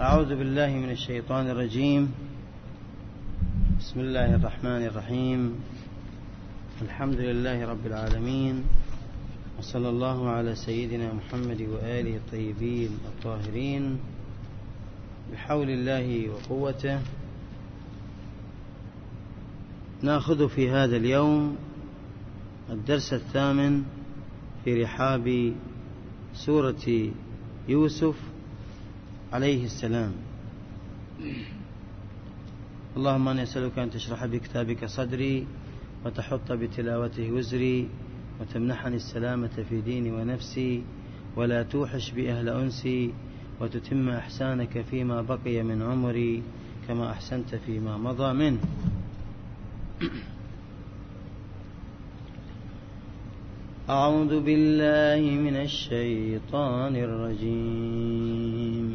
أعوذ بالله من الشيطان الرجيم. بسم الله الرحمن الرحيم. الحمد لله رب العالمين وصلى الله على سيدنا محمد وآله الطيبين الطاهرين بحول الله وقوته. ناخذ في هذا اليوم الدرس الثامن في رحاب سورة يوسف عليه السلام. اللهم أنا أسألك أن تشرح بكتابك صدري وتحط بتلاوته وزري وتمنحني السلامة في ديني ونفسي ولا توحش بأهل أنسي وتتم إحسانك فيما بقي من عمري كما أحسنت فيما مضى منه. أعوذ بالله من الشيطان الرجيم.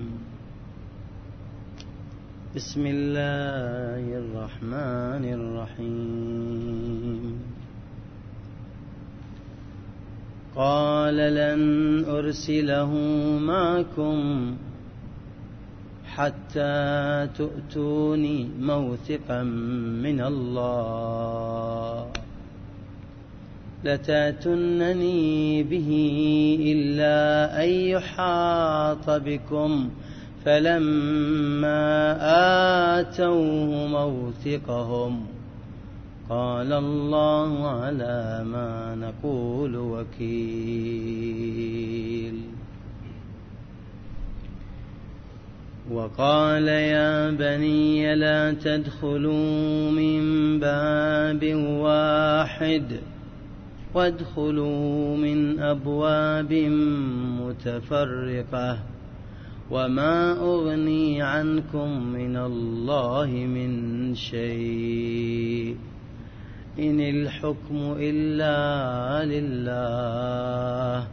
بسم الله الرحمن الرحيم. قال لن أرسله معكم حتى تؤتوني موثقا من الله. لتاتنني به إلا أن يحاط بكم فلما آتوه موثقهم قال الله على ما نقول وكيل. وقال يا بني لا تدخلوا من باب واحد وادخلوا من أبواب متفرقة. وما أغني عنكم من الله من شيء إن الحكم إلا لله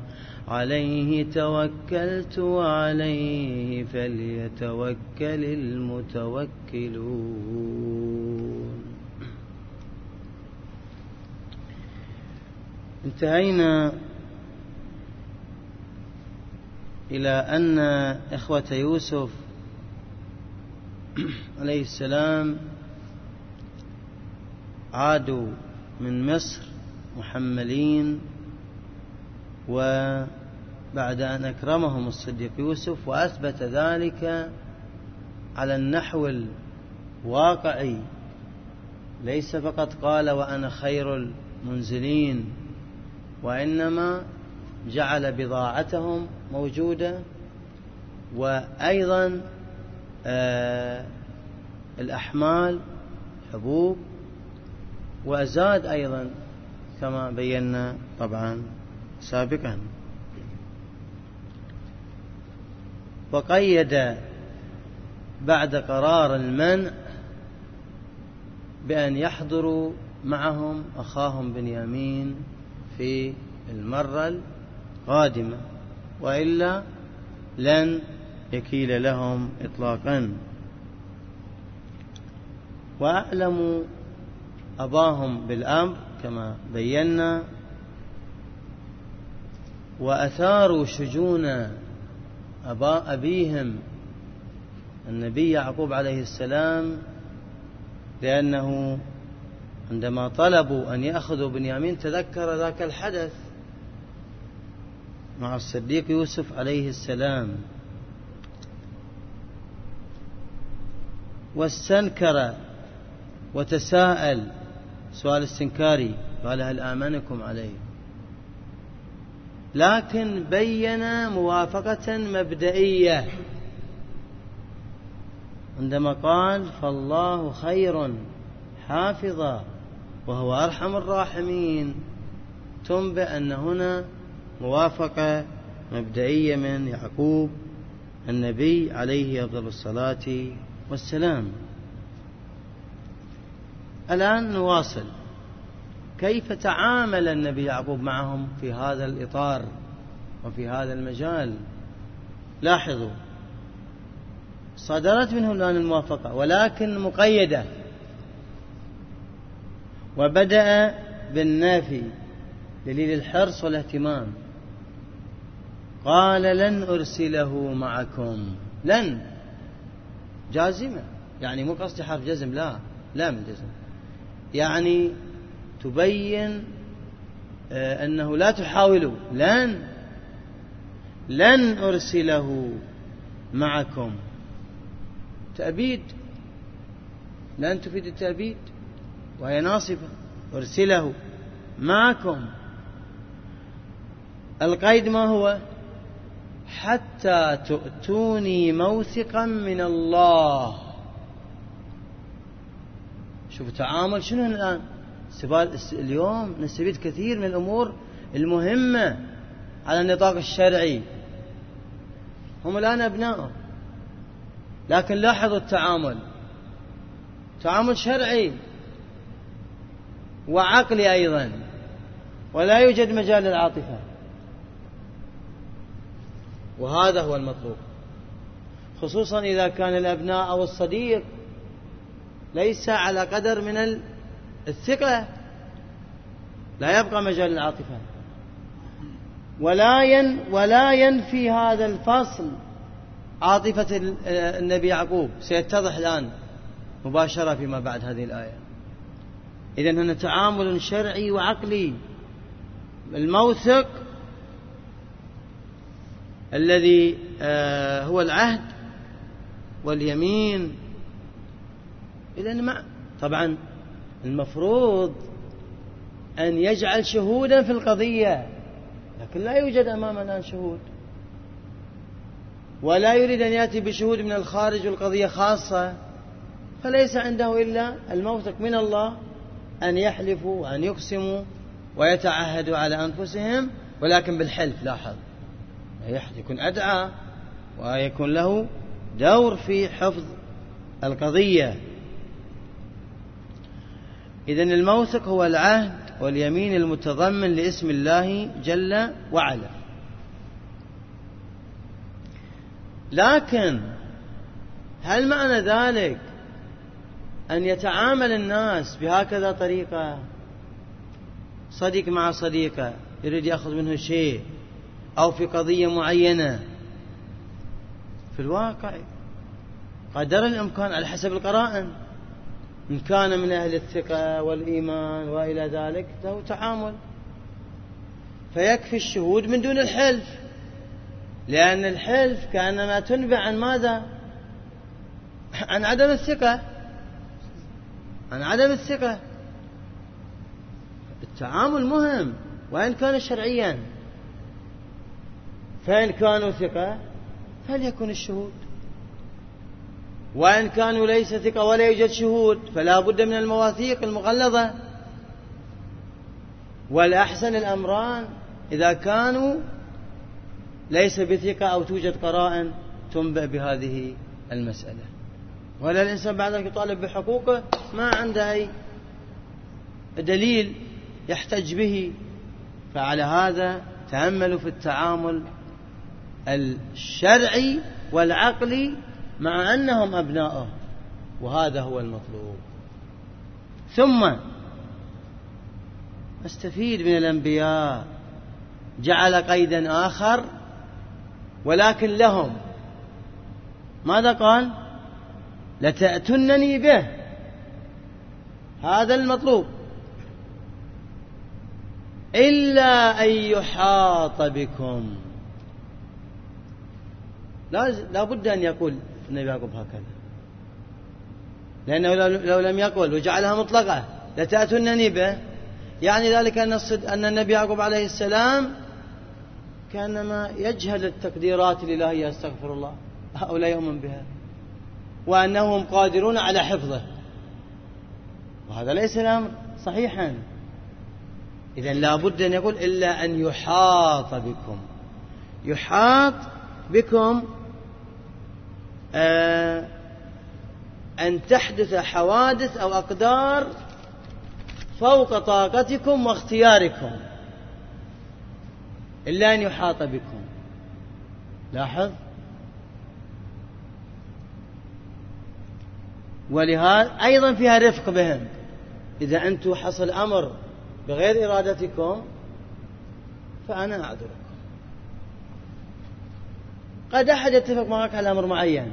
عليه توكلت وعليه فليتوكل المتوكلون انتهينا إلى أن إخوة يوسف عليه السلام عادوا من مصر محملين وبعد أن أكرمهم الصديق يوسف وأثبت ذلك على النحو الواقعي. ليس فقط قال وأنا خير المنزلين وإنما جعل بضاعتهم موجودة وأيضا آه الأحمال حبوب وزاد أيضا كما بينا طبعا سابقا. وقيد بعد قرار المنع بأن يحضروا معهم أخاهم بنيامين في المرة القادمة وإلا لن يكيل لهم إطلاقا. وأعلموا أباهم بالأمر كما بينا. وأثاروا شجون أبا أبيهم النبي يعقوب عليه السلام لأنه عندما طلبوا أن يأخذوا بنيامين تذكر ذاك الحدث مع الصديق يوسف عليه السلام. واستنكر وتساءل سؤال استنكاري قال هل آمنكم عليه؟ لكن بين موافقة مبدئية. عندما قال فالله خير حافظا وهو أرحم الراحمين. تنبئ أن هنا موافقة مبدئية من يعقوب النبي عليه أفضل الصلاة والسلام. الآن نواصل. كيف تعامل النبي يعقوب معهم في هذا الإطار وفي هذا المجال؟ لاحظوا صدرت منه الآن الموافقة ولكن مقيدة. وبدأ بالنافي دليل الحرص والاهتمام. قال لن أرسله معكم. لن. جازمة. يعني مو قصدي حرف جزم لا. لا من جزم. يعني تبين آه، أنه لا تحاولوا. لن. لن أرسله معكم. تأبيد. لن تفيد التأبيد. وهي ناصبة أرسله معكم. القيد ما هو؟ حتى تؤتوني موثقا من الله. شوف التعامل شنو الآن؟ اليوم نستفيد كثير من الأمور المهمة على النطاق الشرعي. هم الآن أبناء لكن لاحظوا التعامل. تعامل شرعي. وعقلي أيضا. ولا يوجد مجال للعاطفة. وهذا هو المطلوب. خصوصا إذا كان الأبناء أو الصديق ليس على قدر من الثقة لا يبقى مجال للعاطفة ولا ين ولا ينفي هذا الفصل عاطفة النبي يعقوب. سيتضح الآن مباشرة فيما بعد هذه الآية. إذا هنا تعامل شرعي وعقلي. الموثق الذي آه، هو العهد واليمين. إذا ما طبعا المفروض أن يجعل شهودا في القضية لكن لا يوجد أمامنا الآن شهود. ولا يريد أن يأتي بشهود من الخارج والقضية خاصة فليس عنده إلا الموثق من الله أن يحلفوا وأن يقسموا ويتعهدوا على أنفسهم ولكن بالحلف لاحظ. يكون أدعى ويكون له دور في حفظ القضية. إذا الموثق هو العهد واليمين المتضمن لاسم الله جل وعلا. لكن هل معنى ذلك أن يتعامل الناس بهكذا طريقة؟ صديق مع صديقة يريد يأخذ منه شيء. أو في قضية معينة. في الواقع قدر الإمكان على حسب القرائن. إن كان من أهل الثقة والإيمان وإلى ذلك له تعامل. فيكفي الشهود من دون الحلف. لأن الحلف كأنما تنبع عن ماذا؟ عن عدم الثقة. عن عدم الثقة. التعامل مهم وإن كان شرعيا. فإن كانوا ثقة فليكن الشهود. وإن كانوا ليس ثقة ولا يوجد شهود فلا بد من المواثيق المغلظة. والأحسن الأمران إذا كانوا ليس بثقة أو توجد قرائن تنبأ بهذه المسألة. ولا الإنسان بعد ذلك يطالب بحقوقه ما عنده أي دليل يحتج به. فعلى هذا تأملوا في التعامل الشرعي والعقلي مع أنهم أبناؤه وهذا هو المطلوب. ثم أستفيد من الأنبياء جعل قيدا آخر ولكن لهم. ماذا قال؟ لتأتنني به. هذا المطلوب. إلا أن يحاط بكم. لا بد أن يقول النبي يعقوب هكذا. لأنه لو لم يقل وجعلها مطلقة لتأتونني به يعني ذلك أن, أن النبي يعقوب عليه السلام كانما يجهل التقديرات الإلهية استغفر الله أو لا يؤمن بها وأنهم قادرون على حفظه. وهذا ليس الأمر صحيحا. إذا لا بد أن يقول إلا أن يحاط بكم. يحاط بكم أن تحدث حوادث أو أقدار فوق طاقتكم واختياركم إلا أن يحاط بكم. لاحظ؟ ولهذا أيضا فيها رفق بهم. إذا أنتم حصل أمر بغير إرادتكم فأنا أعذركم قد أحد يتفق معك على أمر معين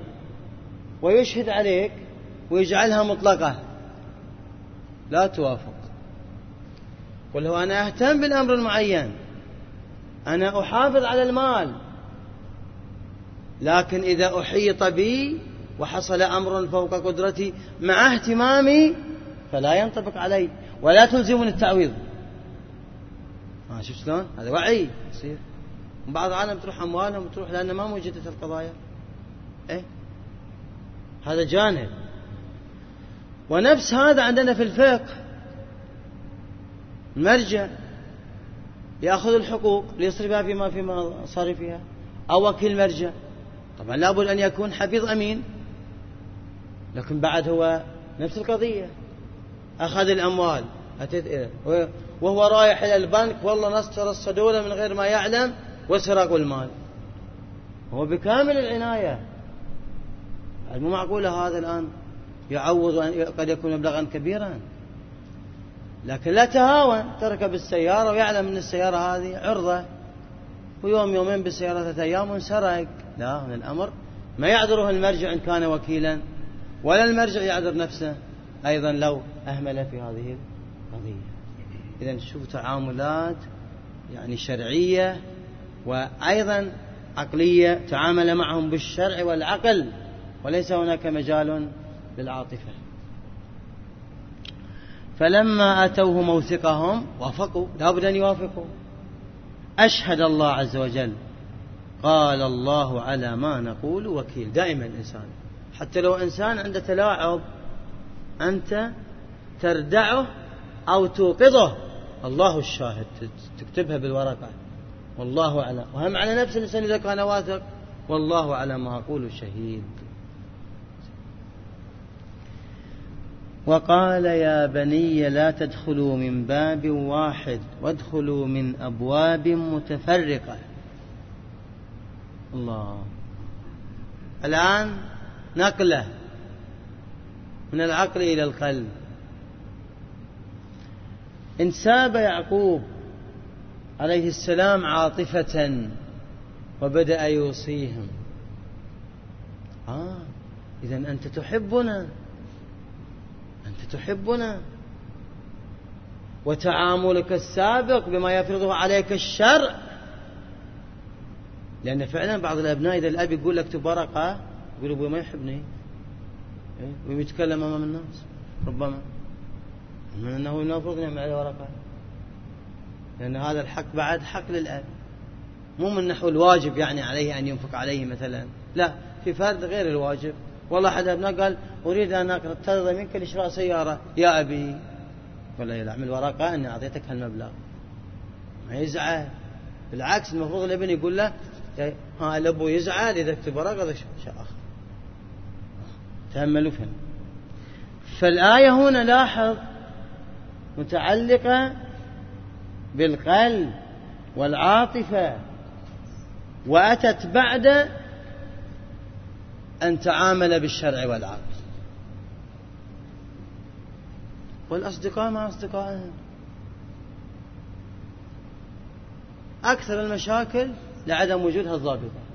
ويشهد عليك ويجعلها مطلقة. لا توافق. قل هو أنا أهتم بالأمر المعين أنا أحافظ على المال لكن إذا أحيط بي وحصل أمر فوق قدرتي مع اهتمامي فلا ينطبق علي ولا تلزمني التعويض. ما شوف شلون؟ هذا وعي. يصير. بعض العالم تروح أموالهم تروح لأن ما موجدت القضايا. إيه؟ هذا جانب. ونفس هذا عندنا في الفقه. المرجع يأخذ الحقوق ليصرفها فيما فيما صارفها أو وكيل مرجع. طبعا لابد أن يكون حفيظ أمين. لكن بعد هو نفس القضية. أخذ الأموال. أتيت إليه وهو رايح إلى البنك. والله ناس ترصدوا من غير ما يعلم. وسرقوا المال. هو بكامل العناية. مو معقولة هذا الآن يعوض قد يكون مبلغا كبيرا؟ لكن لا تهاون. تركب السيارة ويعلم أن السيارة هذه عرضة. ويوم يومين بالسيارة ثلاثة أيام وانسرق. لا من الأمر ما يعذره المرجع إن كان وكيلا. ولا المرجع يعذر نفسه. أيضا لو أهمل في هذه القضية. إذا شوف تعاملات يعني شرعية وأيضا عقلية تعامل معهم بالشرع والعقل وليس هناك مجال للعاطفة. فلما أتوه موثقهم وافقوا لابد أن يوافقوا. أشهد الله عز وجل قال الله على ما نقول وكيل. دائما الإنسان حتى لو إنسان عنده تلاعب أنت تردعه أو توقظه الله الشاهد تكتبها بالورقة. والله أعلم. وهم على نفس الإنسان إذا كان واثق. والله على ما أقول شهيد وقال يا بني لا تدخلوا من باب واحد وادخلوا من أبواب متفرقة. الله. الآن نقلة من العقل إلى القلب. انساب يعقوب عليه السلام عاطفة وبدأ يوصيهم. آه إذا أنت تحبنا. أنت تحبنا. وتعاملك السابق بما يفرضه عليك الشرع. لأن فعلا بعض الأبناء إذا الأب يقول لك ورقة يقول أبوي ما يحبني. إيه؟ ويتكلم أمام الناس. ربما. من أنه يعمل عليه ورقة لأن هذا الحق بعد حق للأب مو من نحو الواجب يعني عليه أن ينفق عليه مثلا. لا في فرد غير الواجب. والله أحد أبناء قال أريد أن أقترض منك لشراء سيارة. يا أبي. ولا يعمل ورقة أني أعطيتك هالمبلغ ما يزعل. بالعكس المفروض الابن يقول له ها الأبو يزعل إذا اكتب ورقة هذا شيء. آخر. تأملوا فهم فالآية هنا لاحظ متعلقة بالقلب والعاطفة. وأتت بعد أن تعامل بالشرع والعقل. والأصدقاء مع أصدقائهم. أكثر المشاكل لعدم وجود هالضابطة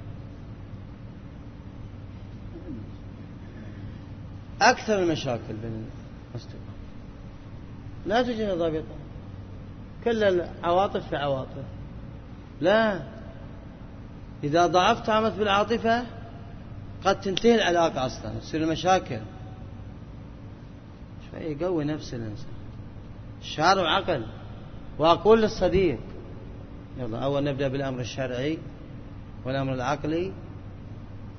أكثر المشاكل بين الأصدقاء لا توجد ضابطة. كل العواطف في عواطف. لا. إذا ضعفت عمت بالعاطفة قد تنتهي العلاقة أصلا تصير المشاكل شوي يقوي نفس الإنسان. شعر وعقل. وأقول للصديق يلا أول نبدأ بالأمر الشرعي والأمر العقلي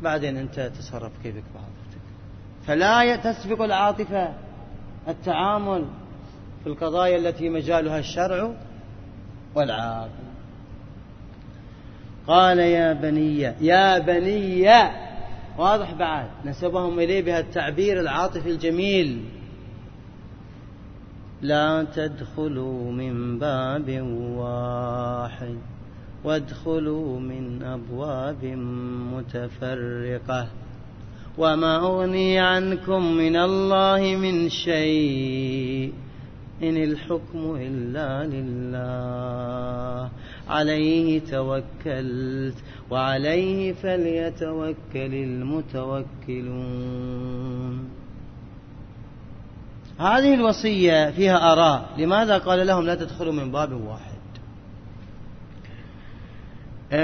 بعدين أنت تصرف كيفك بعاطفتك فلا تسبق العاطفة التعامل في القضايا التي مجالها الشرع والعقل قال يا بني يا بني واضح بعد نسبهم إليه بهذا التعبير العاطفي الجميل. لا تدخلوا من باب واحد وادخلوا من أبواب متفرقة. وما أغني عنكم من الله من شيء. إن الحكم إلا لله. عليه توكلت وعليه فليتوكل المتوكلون. هذه الوصية فيها آراء. لماذا قال لهم لا تدخلوا من باب واحد؟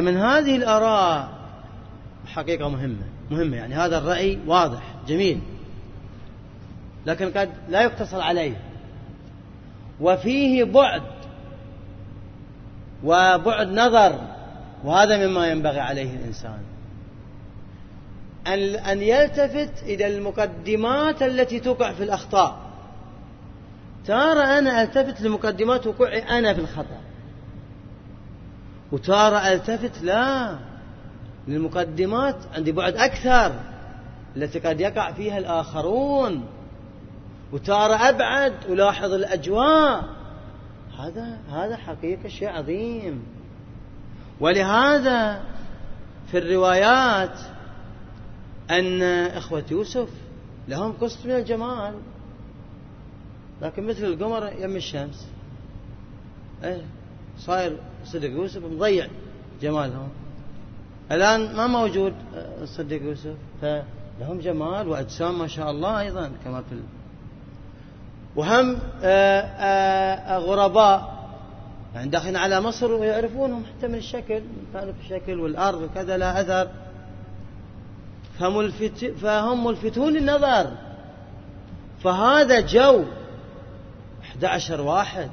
من هذه الآراء حقيقة مهمة. مهمة يعني هذا الرأي واضح جميل. لكن قد لا يقتصر عليه. وفيه بعد وبعد نظر وهذا مما ينبغي عليه الإنسان. أن يلتفت إلى المقدمات التي تقع في الأخطاء. تارة أنا ألتفت لمقدمات وقوعي أنا في الخطأ. وتارة ألتفت لا للمقدمات عندي بعد أكثر التي قد يقع فيها الآخرون. وتارة أبعد ألاحظ الأجواء. هذا هذا حقيقة شيء عظيم. ولهذا في الروايات أن إخوة يوسف لهم قسط من الجمال. لكن مثل القمر يم الشمس. إيه صاير صدق يوسف مضيع جمالهم. الآن ما موجود آه، صدق يوسف فلهم جمال وأجسام ما شاء الله أيضا كما في وهم آه، آه، غرباء. يعني داخلين على مصر ويعرفونهم حتى من الشكل من الشكل والأرض وكذا لا أثر. فهم ملفتون للنظر فهذا جو 11 واحد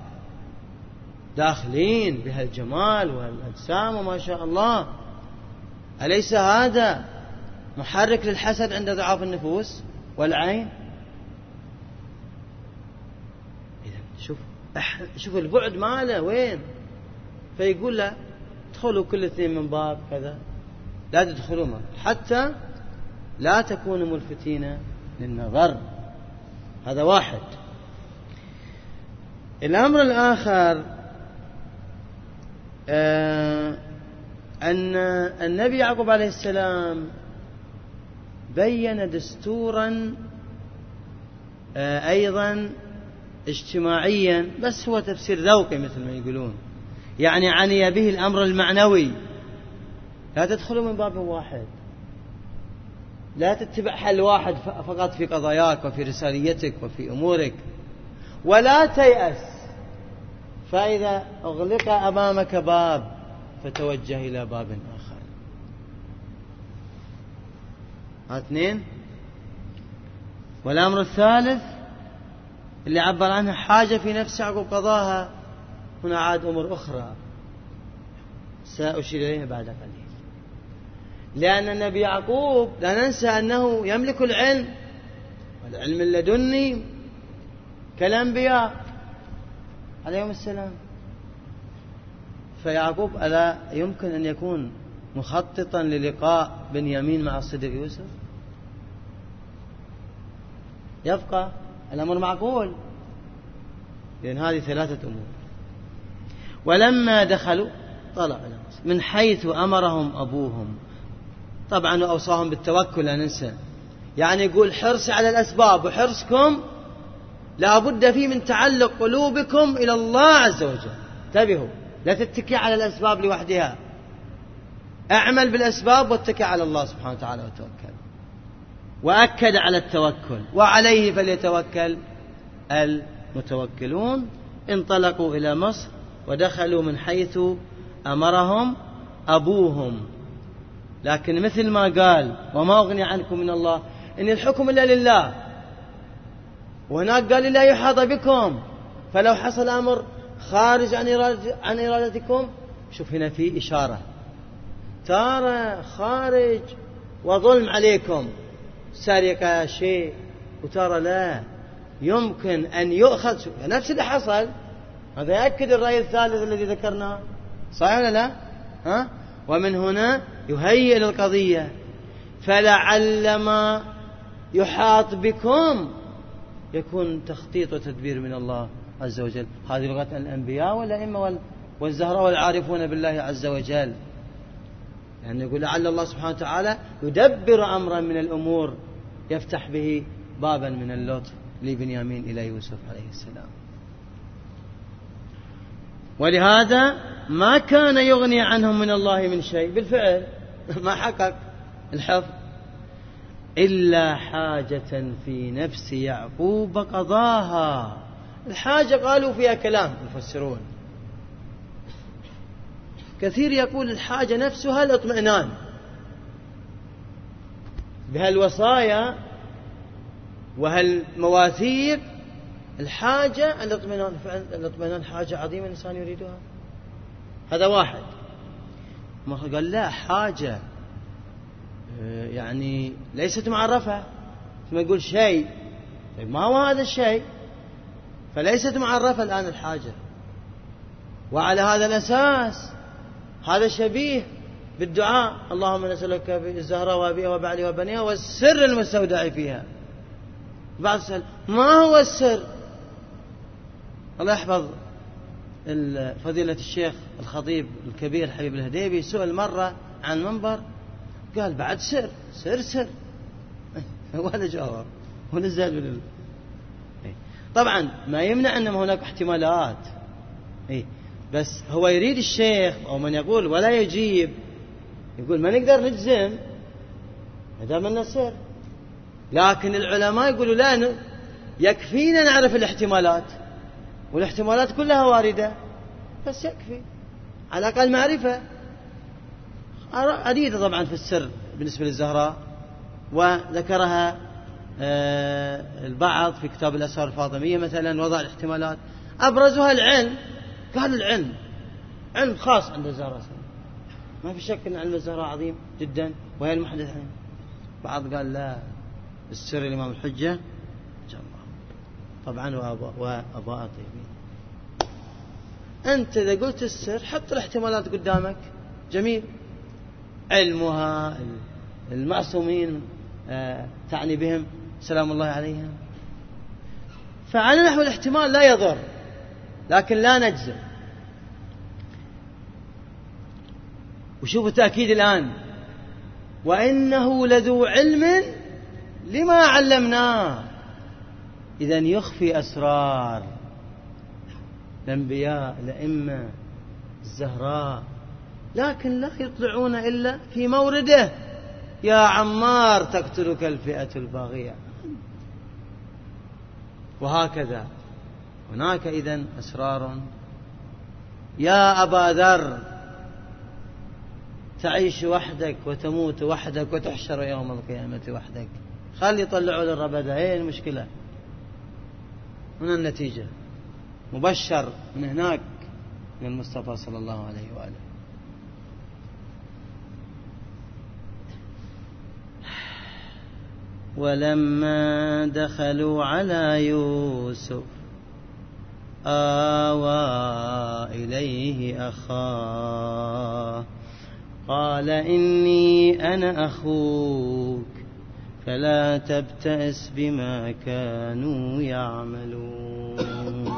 داخلين بهالجمال والأجسام وما شاء الله. أليس هذا محرك للحسد عند ضعاف النفوس والعين؟ شوف شوف البعد ماله وين؟ فيقول له ادخلوا كل اثنين من باب كذا. لا تدخلوا حتى لا تكونوا ملفتين للنظر. هذا واحد. الأمر الآخر آه، أن النبي يعقوب عليه السلام بين دستورا آه، أيضا اجتماعيا بس هو تفسير ذوقي مثل ما يقولون. يعني عني به الأمر المعنوي. لا تدخلوا من باب واحد. لا تتبع حل واحد فقط في قضاياك وفي رساليتك وفي أمورك. ولا تيأس. فإذا أغلق أمامك باب فتوجه إلى باب آخر. اثنين. والأمر الثالث اللي عبر عنها حاجة في نفس يعقوب قضاها هنا عاد أمور أخرى. سأشير إليها بعد قليل. لأن النبي يعقوب لا ننسى أنه يملك العلم والعلم اللدني كالأنبياء. عليهم السلام. فيعقوب ألا يمكن أن يكون مخططا للقاء بنيامين مع الصديق يوسف؟ يبقى الأمر معقول. لأن هذه ثلاثة أمور. ولما دخلوا طلع من حيث أمرهم أبوهم. طبعا وأوصاهم بالتوكل لا ننسى. يعني يقول حرص على الأسباب وحرصكم لا بد فيه من تعلق قلوبكم إلى الله عز وجل. انتبهوا لا تتكي على الأسباب لوحدها. أعمل بالأسباب واتكي على الله سبحانه وتعالى وتوكل. وأكد على التوكل. وعليه فليتوكل المتوكلون. انطلقوا إلى مصر ودخلوا من حيث أمرهم أبوهم. لكن مثل ما قال وما أغني عنكم من الله إن الحكم إلا لله. وهناك قال لا يحاط بكم. فلو حصل أمر خارج عن عن إرادتكم شوف هنا في إشارة. ترى خارج وظلم عليكم. سرقة شيء وترى لا يمكن أن يؤخذ نفس اللي حصل. هذا يأكد الرأي الثالث الذي ذكرناه. صحيح ولا لا؟ ها؟ ومن هنا يهيئ للقضية. فلعل ما يحاط بكم يكون تخطيط وتدبير من الله عز وجل. هذه لغة الأنبياء والأئمة والزهراء والعارفون بالله عز وجل. يعني يقول لعل الله سبحانه وتعالى يدبر أمرا من الأمور يفتح به بابا من اللطف لبنيامين إلى يوسف عليه السلام. ولهذا ما كان يغني عنهم من الله من شيء بالفعل. ما حقق الحفظ. إلا حاجة في نفس يعقوب قضاها. الحاجة قالوا فيها كلام المفسرون كثير يقول الحاجة نفسها الاطمئنان. بهالوصايا وهالمواثيق الحاجة الاطمئنان الاطمئنان حاجة عظيمة الإنسان يريدها. هذا واحد. قال لا حاجة آه، يعني ليست معرفة ثم يقول شيء. طيب ما هو هذا الشيء؟ فليست معرفة الآن الحاجة. وعلى هذا الأساس هذا شبيه بالدعاء. اللهم نسألك بالزهراء وأبيها وبعلي وبنيها والسر المستودع فيها. بعض سأل ما هو السر؟ الله يحفظ فضيلة الشيخ الخطيب الكبير حبيب الهديبي سئل مرة عن منبر قال بعد سر سر سر. وهذا جواب. ونزل من إيه. طبعا ما يمنع ان هناك احتمالات. إيه. بس هو يريد الشيخ أو من يقول ولا يجيب يقول ما نقدر نجزم ما دام انه سر لكن العلماء يقولوا لا يكفينا نعرف الاحتمالات والاحتمالات كلها واردة بس يكفي. على الأقل معرفة. عديدة طبعا في السر بالنسبة للزهراء وذكرها آه، البعض في كتاب الأسرار الفاطمية مثلا وضع الاحتمالات. أبرزها العلم. قال العلم علم خاص عند الزهراء ما في شك أن علم الزهراء عظيم جدا وهي المحدث عنه. بعض قال لا السر الإمام الحجة. طبعا وأضاء طيبين. أنت إذا قلت السر حط الاحتمالات قدامك. جميل. علمها المعصومين آه، تعني بهم سلام الله عليهم. فعلى نحو الاحتمال لا يضر. لكن لا نجزم. وشوفوا التأكيد الآن. وإنه لذو علم لما علمناه. إذا يخفي أسرار الأنبياء الأئمة الزهراء. لكن لا يطلعون إلا في مورده. يا عمار تقتلك الفئة الباغية. وهكذا. هناك إذا أسرار. يا أبا ذر تعيش وحدك وتموت وحدك وتحشر يوم القيامة وحدك. خلي يطلعوا للربدة هي المشكلة. من النتيجة. مبشر من هناك من المصطفى صلى الله عليه وآله. ولما دخلوا على يوسف آوى إليه أخاه قال إني أنا أخوك فلا تبتئس بما كانوا يعملون.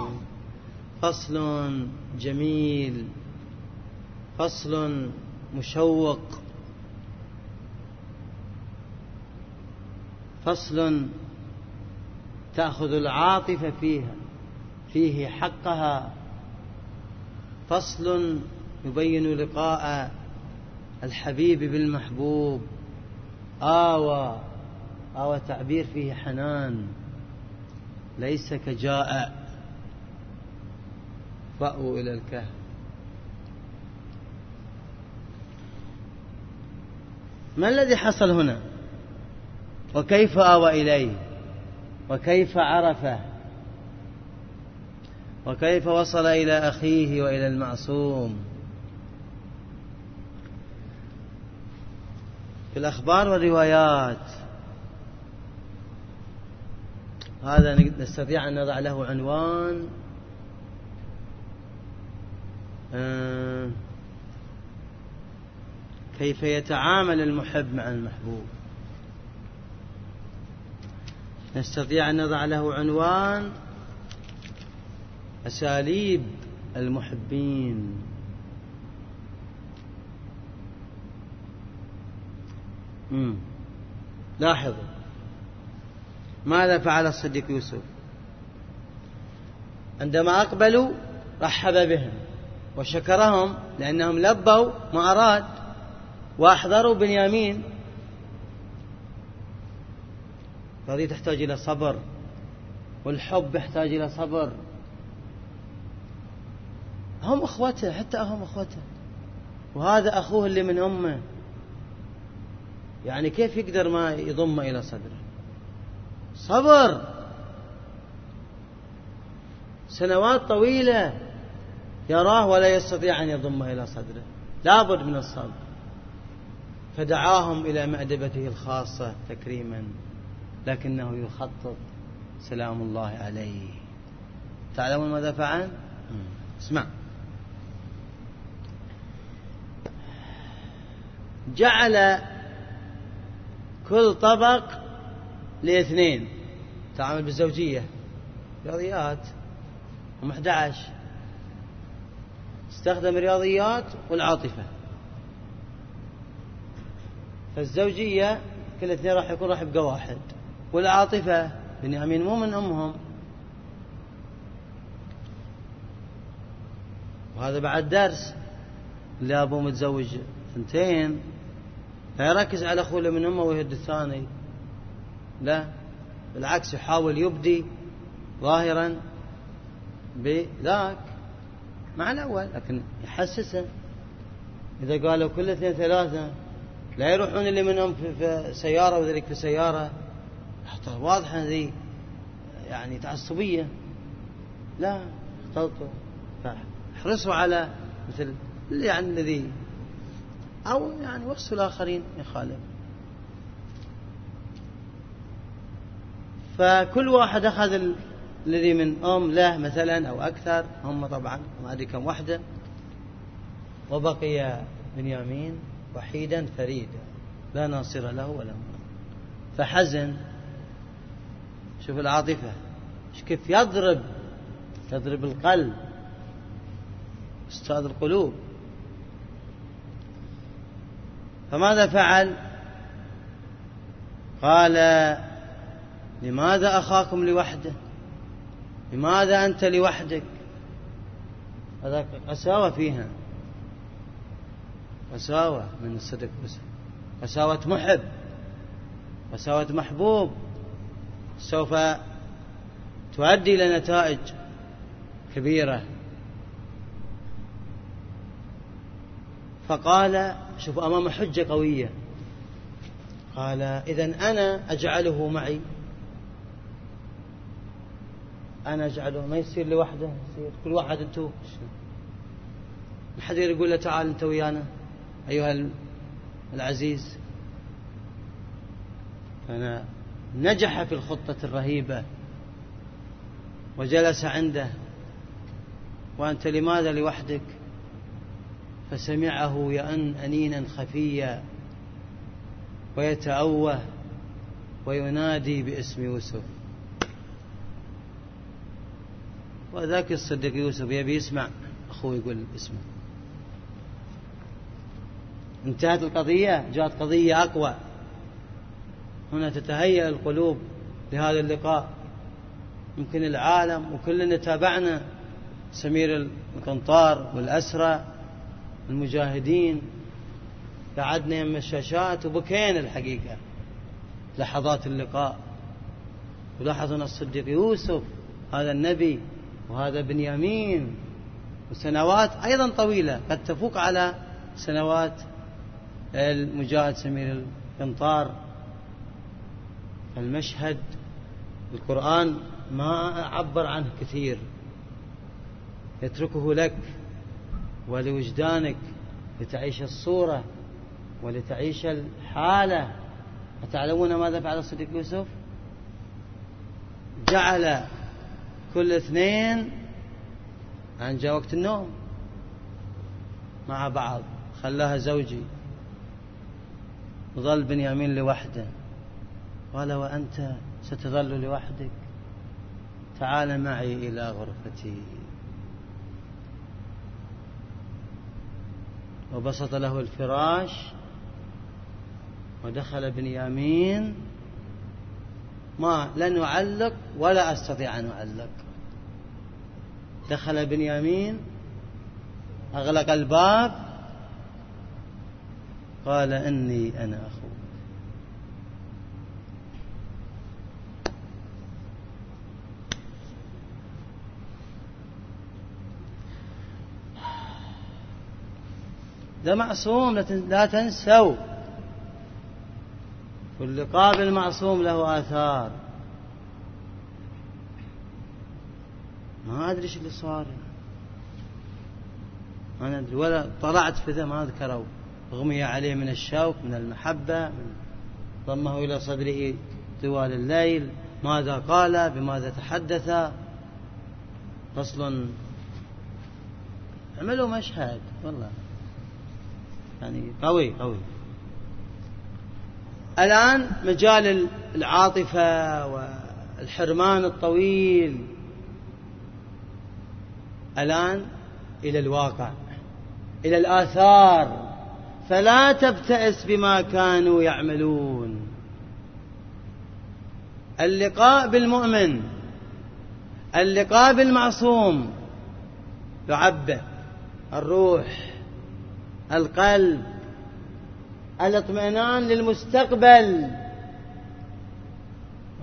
فصل جميل فصل مشوق. فصل تأخذ العاطفة فيها. فيه حقها فصل يبين لقاء الحبيب بالمحبوب. آوى آوى تعبير فيه حنان. ليس كجاء فأووا إلى الكهف. ما الذي حصل هنا؟ وكيف آوى إليه؟ وكيف عرفه؟ وكيف وصل إلى أخيه وإلى المعصوم؟ في الأخبار والروايات هذا نستطيع أن نضع له عنوان آه، كيف يتعامل المحب مع المحبوب. نستطيع أن نضع له عنوان أساليب المحبين. لاحظوا ماذا فعل الصديق يوسف؟ عندما أقبلوا رحب بهم وشكرهم لأنهم لبوا ما أراد وأحضروا بنيامين. هذه تحتاج إلى صبر والحب يحتاج إلى صبر. هم أخوته حتى هم أخوته. وهذا أخوه اللي من أمه. يعني كيف يقدر ما يضم إلى صدره؟ صبر. سنوات طويلة يراه ولا يستطيع أن يضم إلى صدره. لابد من الصبر. فدعاهم إلى مأدبته الخاصة تكريما لكنه يخطط سلام الله عليه. تعلمون ماذا فعل؟ اسمع. جعل كل طبق لاثنين. تعامل بالزوجية. رياضيات. هم 11 استخدم الرياضيات والعاطفة. فالزوجية كل اثنين راح يكون راح يبقى واحد. والعاطفة بنيامين مو من أمهم. وهذا بعد درس. اللي أبوه متزوج. ثنتين لا يركز على أخوه من أمه ويهد الثاني. لا بالعكس يحاول يبدي ظاهرا بذاك مع الأول لكن يحسسه. إذا قالوا كل اثنين ثلاثة لا يروحون اللي منهم في سيارة وذلك في سيارة. واضحة ذي يعني تعصبية. لا اختلطوا. احرصوا على مثل يعني الذي أو يعني وصفوا الآخرين يخالف فكل واحد أخذ الذي من أم له مثلا أو أكثر هم طبعا ما أدري كم وحدة وبقي بنيامين وحيدا فريدا لا ناصر له ولا مؤمن فحزن شوف العاطفة كيف يضرب؟ يضرب القلب أستاذ القلوب. فماذا فعل؟ قال لماذا أخاكم لوحده؟ لماذا أنت لوحدك؟ هذا قساوة فيها. قساوة من الصدق قساوة محب. قساوة محبوب. سوف تؤدي إلى نتائج كبيرة. فقال شوف أمام حجة قوية. قال إذا أنا أجعله معي. أنا أجعله ما يصير لوحده يصير كل واحد أنتو. ما حد يقول له تعال أنت ويانا أيها العزيز. فأنا نجح في الخطة الرهيبة وجلس عنده. وأنت لماذا لوحدك؟ فسمعه يأن أنينا خفيا ويتأوه وينادي باسم يوسف. وذاك الصديق يوسف يبي يسمع أخوه يقول اسمه. انتهت القضية جاءت قضية أقوى. هنا تتهيأ القلوب لهذا اللقاء. يمكن العالم وكلنا تابعنا سمير القنطار والأسرى. المجاهدين قعدنا يم الشاشات وبكينا الحقيقة. لحظات اللقاء. ولاحظنا الصديق يوسف هذا النبي وهذا بنيامين وسنوات أيضا طويلة قد تفوق على سنوات المجاهد سمير القنطار. المشهد القرآن ما عبر عنه كثير. يتركه لك. ولوجدانك لتعيش الصورة ولتعيش الحالة. أتعلمون ماذا فعل الصديق يوسف؟ جعل كل اثنين عن جاء وقت النوم مع بعض خلاها زوجي وظل بنيامين لوحده. قال وأنت ستظل لوحدك تعال معي إلى غرفتي. وبسط له الفراش ودخل بنيامين ما لن أعلق ولا أستطيع أن أعلق دخل بنيامين أغلق الباب قال إني أنا أخوك ده معصوم لا تنسوا. واللقاء بالمعصوم له آثار. ما أدري إيش اللي صار. ما أدري ولا طلعت في ذا ما ذكروا أغمي عليه من الشوق من المحبة من ضمه إلى صدره طوال الليل. ماذا قال؟ بماذا تحدث؟ فصل. عملوا مشهد. والله. يعني قوي قوي. الآن مجال العاطفة والحرمان الطويل. الآن إلى الواقع إلى الآثار. فلا تبتئس بما كانوا يعملون. اللقاء بالمؤمن اللقاء بالمعصوم يعبئ الروح. القلب الاطمئنان للمستقبل.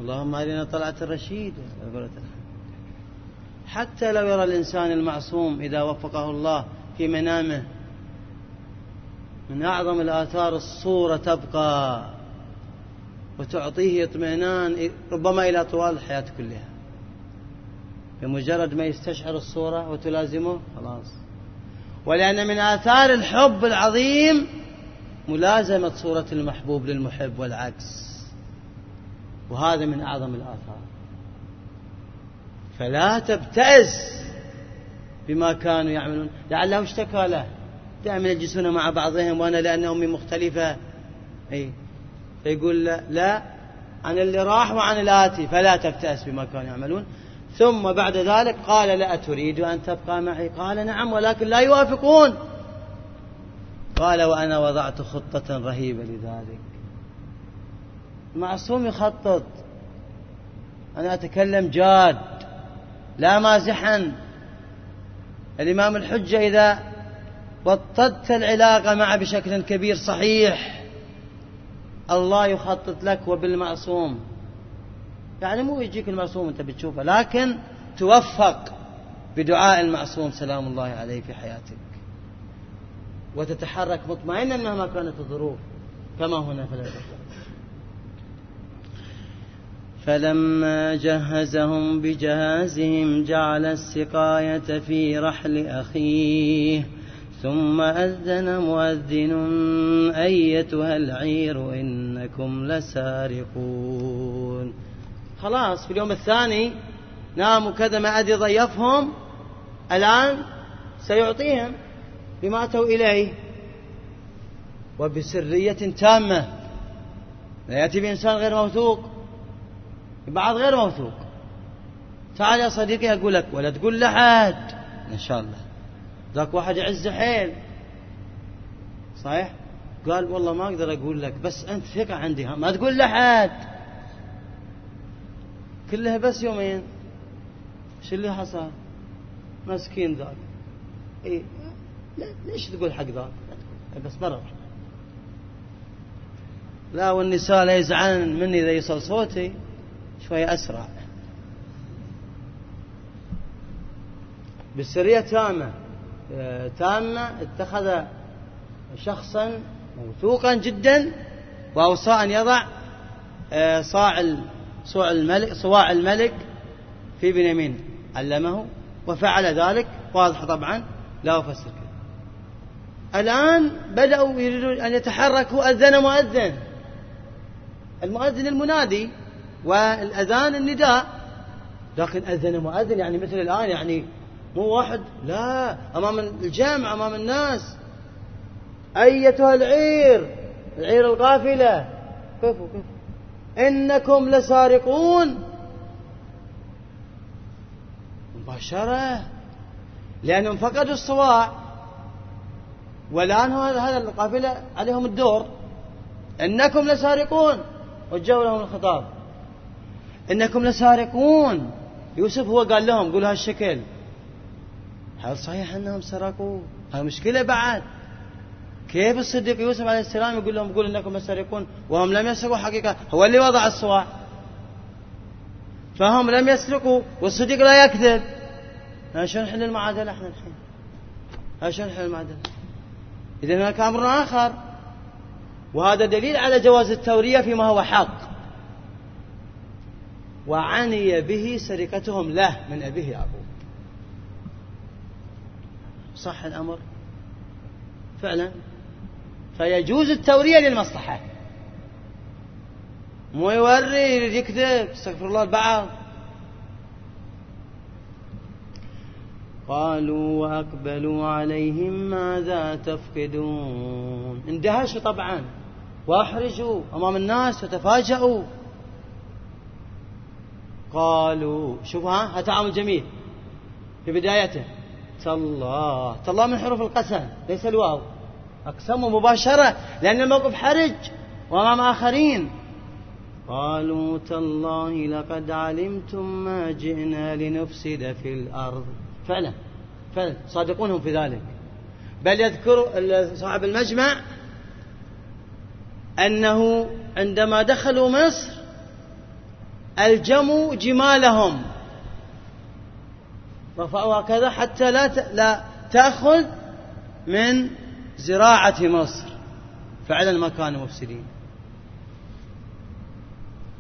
اللهم أرنا طلعة الرشيد. حتى لو يرى الإنسان المعصوم إذا وفقه الله في منامه من أعظم الآثار الصورة تبقى وتعطيه اطمئنان ربما إلى طوال الحياة كلها. بمجرد ما يستشعر الصورة وتلازمه خلاص. ولأن من آثار الحب العظيم ملازمة صورة المحبوب للمحب والعكس. وهذا من أعظم الآثار. فلا تبتئس بما كانوا يعملون. لعله اشتكى له. دائما يجلسون مع بعضهم وأنا لأن أمي مختلفة. أي. فيقول لا, لا عن اللي راح وعن الآتي فلا تبتئس بما كانوا يعملون. ثم بعد ذلك قال لا تريد أن تبقى معي. قال نعم ولكن لا يوافقون. قال وأنا وضعت خطة رهيبة لذلك. معصوم يخطط. أنا أتكلم جاد لا مازحا. الإمام الحجة إذا وطدت العلاقة معه بشكل كبير صحيح الله يخطط لك وبالمعصوم. يعني مو يجيك المعصوم انت بتشوفه لكن توفق بدعاء المعصوم سلام الله عليه في حياتك. وتتحرك مطمئنا مهما كانت الظروف كما هنا في فلما جهزهم بجهازهم جعل السقاية في رحل أخيه. ثم أذن مؤذن أيتها العير إنكم لسارقون. خلاص في اليوم الثاني ناموا كذا ما أدري ضيفهم الآن سيعطيهم بما أتوا إليه. وبسرية تامة. لا يأتي بإنسان غير موثوق. بعض غير موثوق. تعال يا صديقي أقول لك ولا تقول لحد إن شاء الله. ذاك واحد يعز حيل. صحيح؟ قال والله ما أقدر أقول لك بس أنت ثقة عندي ما تقول لحد كلها بس يومين. شو اللي حصل؟ مسكين ذاك. إيه. ليش تقول حق ذاك؟ بس مرة لا والنساء لا يزعلن مني إذا يصل صوتي. شوية أسرع. بسرية تامة. آه، تامة اتخذ شخصا موثوقا جدا وأوصى أن يضع آه، صاع صواع الملك صواع الملك في بنيامين. علمه وفعل ذلك واضح طبعا لا أفسر الآن بدأوا يريدون أن يتحركوا أذن مؤذن. المؤذن المنادي والأذان النداء. لكن أذن مؤذن يعني مثل الآن يعني مو واحد لا. أمام الجمع أمام الناس. أيتها العير؟ العير القافلة كفوا كفوا إنكم لسارقون. مباشرة. لأنهم فقدوا الصواع. والآن هذا القافلة عليهم الدور. إنكم لسارقون. وجوا لهم الخطاب. إنكم لسارقون. يوسف هو قال لهم قولوا هالشكل. هل صحيح أنهم سرقوا؟ المشكلة بعد؟ كيف الصديق يوسف عليه السلام يقول لهم يقول إنكم مسرقون وهم لم يسرقوا حقيقة؟ هو اللي وضع الصواع فهم لم يسرقوا والصديق لا يكذب. شلون نحل المعادلة إحنا الحين؟ شلون نحل المعادلة؟ إذا هناك أمر آخر. وهذا دليل على جواز التورية فيما هو حق. وعني به سرقتهم له من أبيه يعقوب. صح الأمر؟ فعلا. فيجوز التورية للمصلحة. مو يوري يكذب استغفر الله البعض قالوا وأقبلوا عليهم ماذا تفقدون؟ اندهشوا طبعا. وأحرجوا أمام الناس وتفاجأوا. قالوا شوفوا ها تعامل جميل. في بدايته تالله تالله من حروف القسم ليس الواو. أقسموا مباشرة لأن الموقف حرج وأمام آخرين. قالوا تالله لقد علمتم ما جئنا لنفسد في الأرض. فعلا فعلا صادقونهم في ذلك. بل يذكر صاحب المجمع أنه عندما دخلوا مصر ألجموا جمالهم. رفعوها كذا حتى لا لا تأخذ من زراعة مصر. فعلا ما كانوا مفسدين.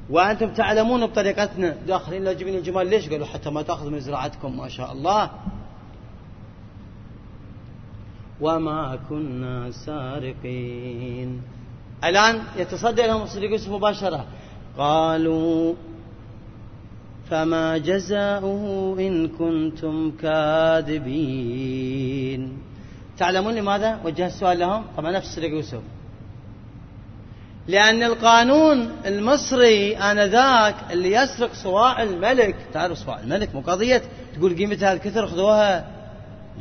وأنتم تعلمون بطريقتنا. داخلين لا جبين الجمال. ليش قالوا حتى ما تأخذ من زراعتكم؟ ما شاء الله. وما كنا سارقين. الآن يتصدى لهم الصديق يوسف مباشرة. قالوا فما جزاؤه إن كنتم كاذبين. تعلمون لماذا وجه السؤال لهم طبعا نفس يوسف لأن القانون المصري آنذاك اللي يسرق صواع الملك تعرف صواع الملك مو قضية تقول قيمتها الكثر خذوها؟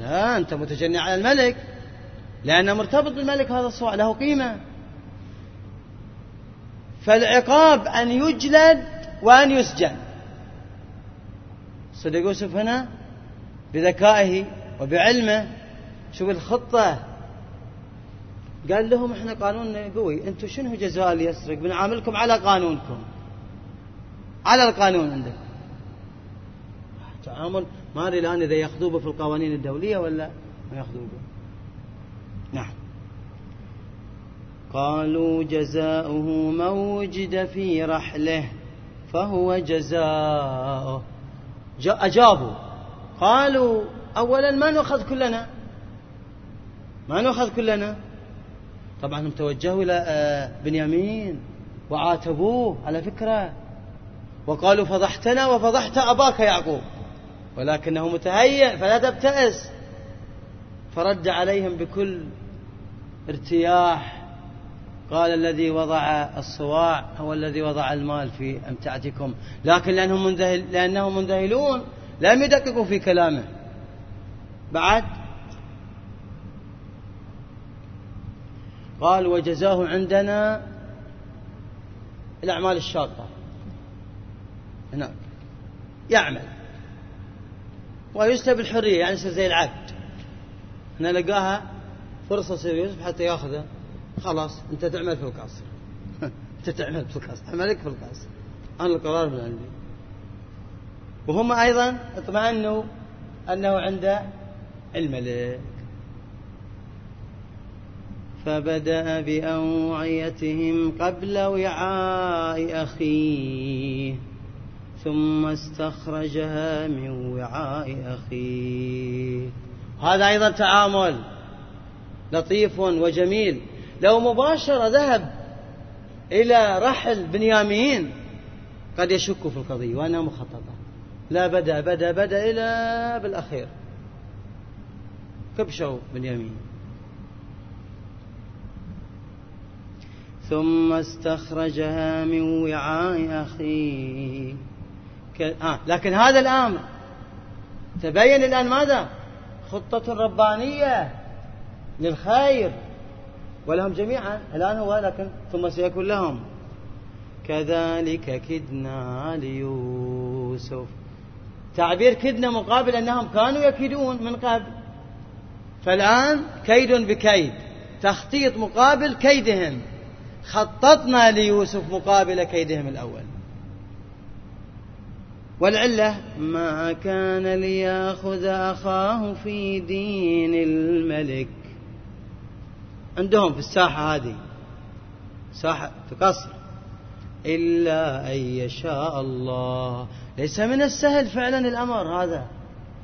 لا أنت متجني على الملك. لأنه مرتبط بالملك هذا الصواع له قيمة. فالعقاب أن يجلد وأن يسجن. صدق يوسف هنا؟ بذكائه وبعلمه. شوف الخطة؟ قال لهم إحنا قانوننا قوي. أنتم شنو جزاء اللي يسرق؟ بنعاملكم على قانونكم. على القانون عندك تعامل. ما أدري الآن إذا يأخذوه في القوانين الدولية ولا ما يأخذوه. نعم. قالوا جزاؤه من وجد في رحله فهو جزاؤه. أجابوا. قالوا أولا ما نأخذ كلنا. ما نأخذ كلنا. طبعا هم توجهوا إلى آه، بنيامين وعاتبوه على فكرة. وقالوا فضحتنا وفضحت أباك يعقوب. ولكنه متهيأ فلا تبتئس. فرد عليهم بكل ارتياح. قال الذي وضع الصواع هو الذي وضع المال في أمتعتكم. لكن لأنهم, منذهل لأنهم منذهلون لم يدققوا في كلامه. بعد قال وجزاه عندنا الأعمال الشاقة هناك يعمل. ويسلب الحرية يعني يصير زي العبد. هنا لقاها فرصة يصير يوسف حتى ياخذه. خلاص أنت تعمل في القصر. أنت تعمل في القصر. عملك في القصر. أنا القرار من عندي. وهم أيضا اطمأنوا أنه عند الملك فبدأ بأوعيتهم قبل وعاء أخيه ثم استخرجها من وعاء أخيه. هذا أيضا تعامل لطيف وجميل. لو مباشرة ذهب إلى رحل بنيامين قد يشك في القضية وأنها مخططة. لا بدأ بدأ بدأ إلى بالأخير. كبشوا بنيامين. ثم استخرجها من وعاء أخيه. آه لكن هذا الأمر تبين الآن ماذا؟ خطة ربانية للخير ولهم جميعا. الآن هو لكن ثم سيكون لهم. كذلك كدنا ليوسف. تعبير كدنا مقابل أنهم كانوا يكيدون من قبل. فالآن كيد بكيد. تخطيط مقابل كيدهم. خططنا ليوسف مقابل كيدهم الأول. والعلة؟ ما كان ليأخذ أخاه في دين الملك. عندهم في الساحة هذه. ساحة في قصر إلا أن يشاء الله. ليس من السهل فعلا الأمر هذا.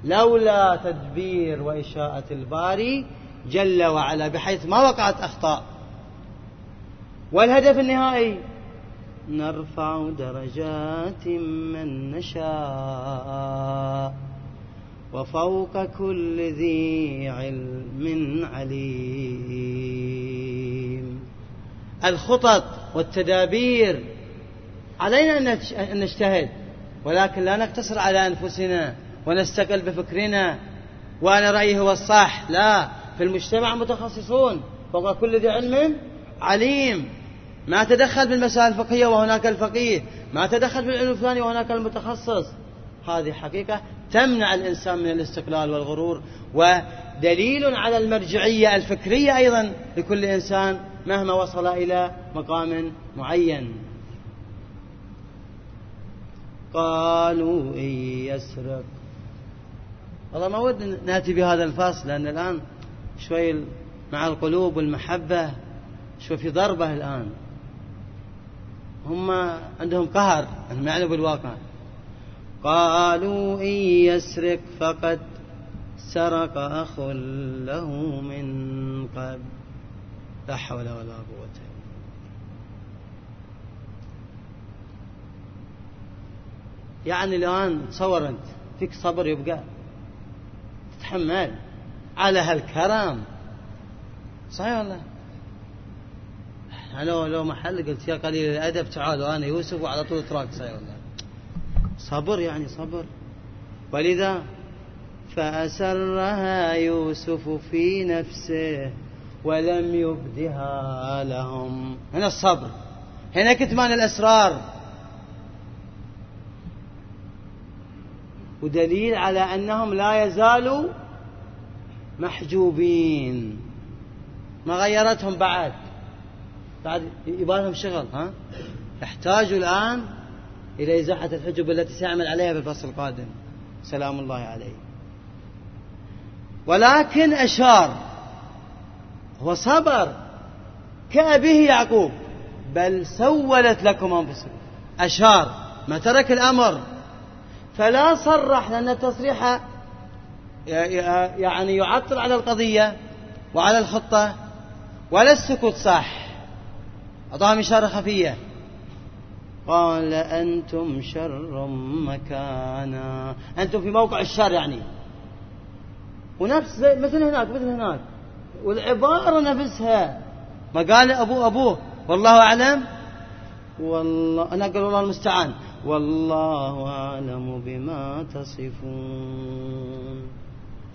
لولا تدبير وإشاءة الباري جل وعلا بحيث ما وقعت أخطاء. والهدف النهائي نرفع درجات من نشاء وفوق كل ذي علم عليم. الخطط والتدابير علينا أن نجتهد ولكن لا نقتصر على أنفسنا ونستقل بفكرنا. وأنا رأيي هو الصح. لا في المجتمع متخصصون فوق كل ذي علم عليم. ما تدخل بالمسائل الفقهية وهناك الفقيه ما تدخل بالعلم الفلاني وهناك المتخصص. هذه حقيقة تمنع الإنسان من الاستقلال والغرور ودليل على المرجعية الفكرية أيضا لكل إنسان مهما وصل إلى مقام معين. قالوا إن يسرق. والله ما ود نأتي بهذا الفصل لأن الآن شوي مع القلوب والمحبة شوي في ضربة الآن. هم عندهم قهر أنهم يعلموا بالواقع. قالوا إن يسرق فقد سرق أخ له من قبل. لا حول ولا قوة يعني الآن تصور أنت فيك صبر يبقى. تتحمل على هالكرم صحيح والله لو محل قلت يا قليل الأدب تعالوا أنا يوسف وعلى طول تراك صحيح والله. صبر يعني صبر. ولذا فأسرها يوسف في نفسه ولم يبدها لهم. هنا الصبر. هنا كتمان الأسرار. ودليل على أنهم لا يزالوا محجوبين. ما غيرتهم بعد. بعد يبالهم شغل ها؟ يحتاجوا الآن إلى إزاحة الحجب التي سيعمل عليها في الفصل القادم. سلام الله عليه. ولكن أشار هو صبر كأبيه يعقوب بل سولت لكم أنفسكم. أشار ما ترك الأمر. فلا صرح لأن التصريح يعني يعطل على القضية وعلى الخطة ولا السكوت صح أعطاهم إشارة خفية. قال أنتم شر مكانا. أنتم في موقع الشر يعني. ونفس مثل هناك مثل هناك. والعبارة نفسها. ما قال أبوه أبوه. والله أعلم. والله أنا أقول الله المستعان. والله أعلم بما تصفون.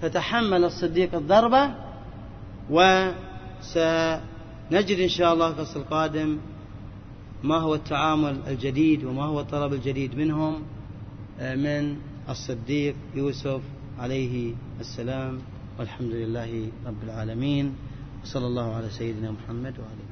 فتحمل الصديق الضربة وسنجد إن شاء الله في القادم ما هو التعامل الجديد وما هو الطلب الجديد منهم آه، من الصديق يوسف عليه السلام والحمد لله رب العالمين. وصلى الله على سيدنا محمد وعلى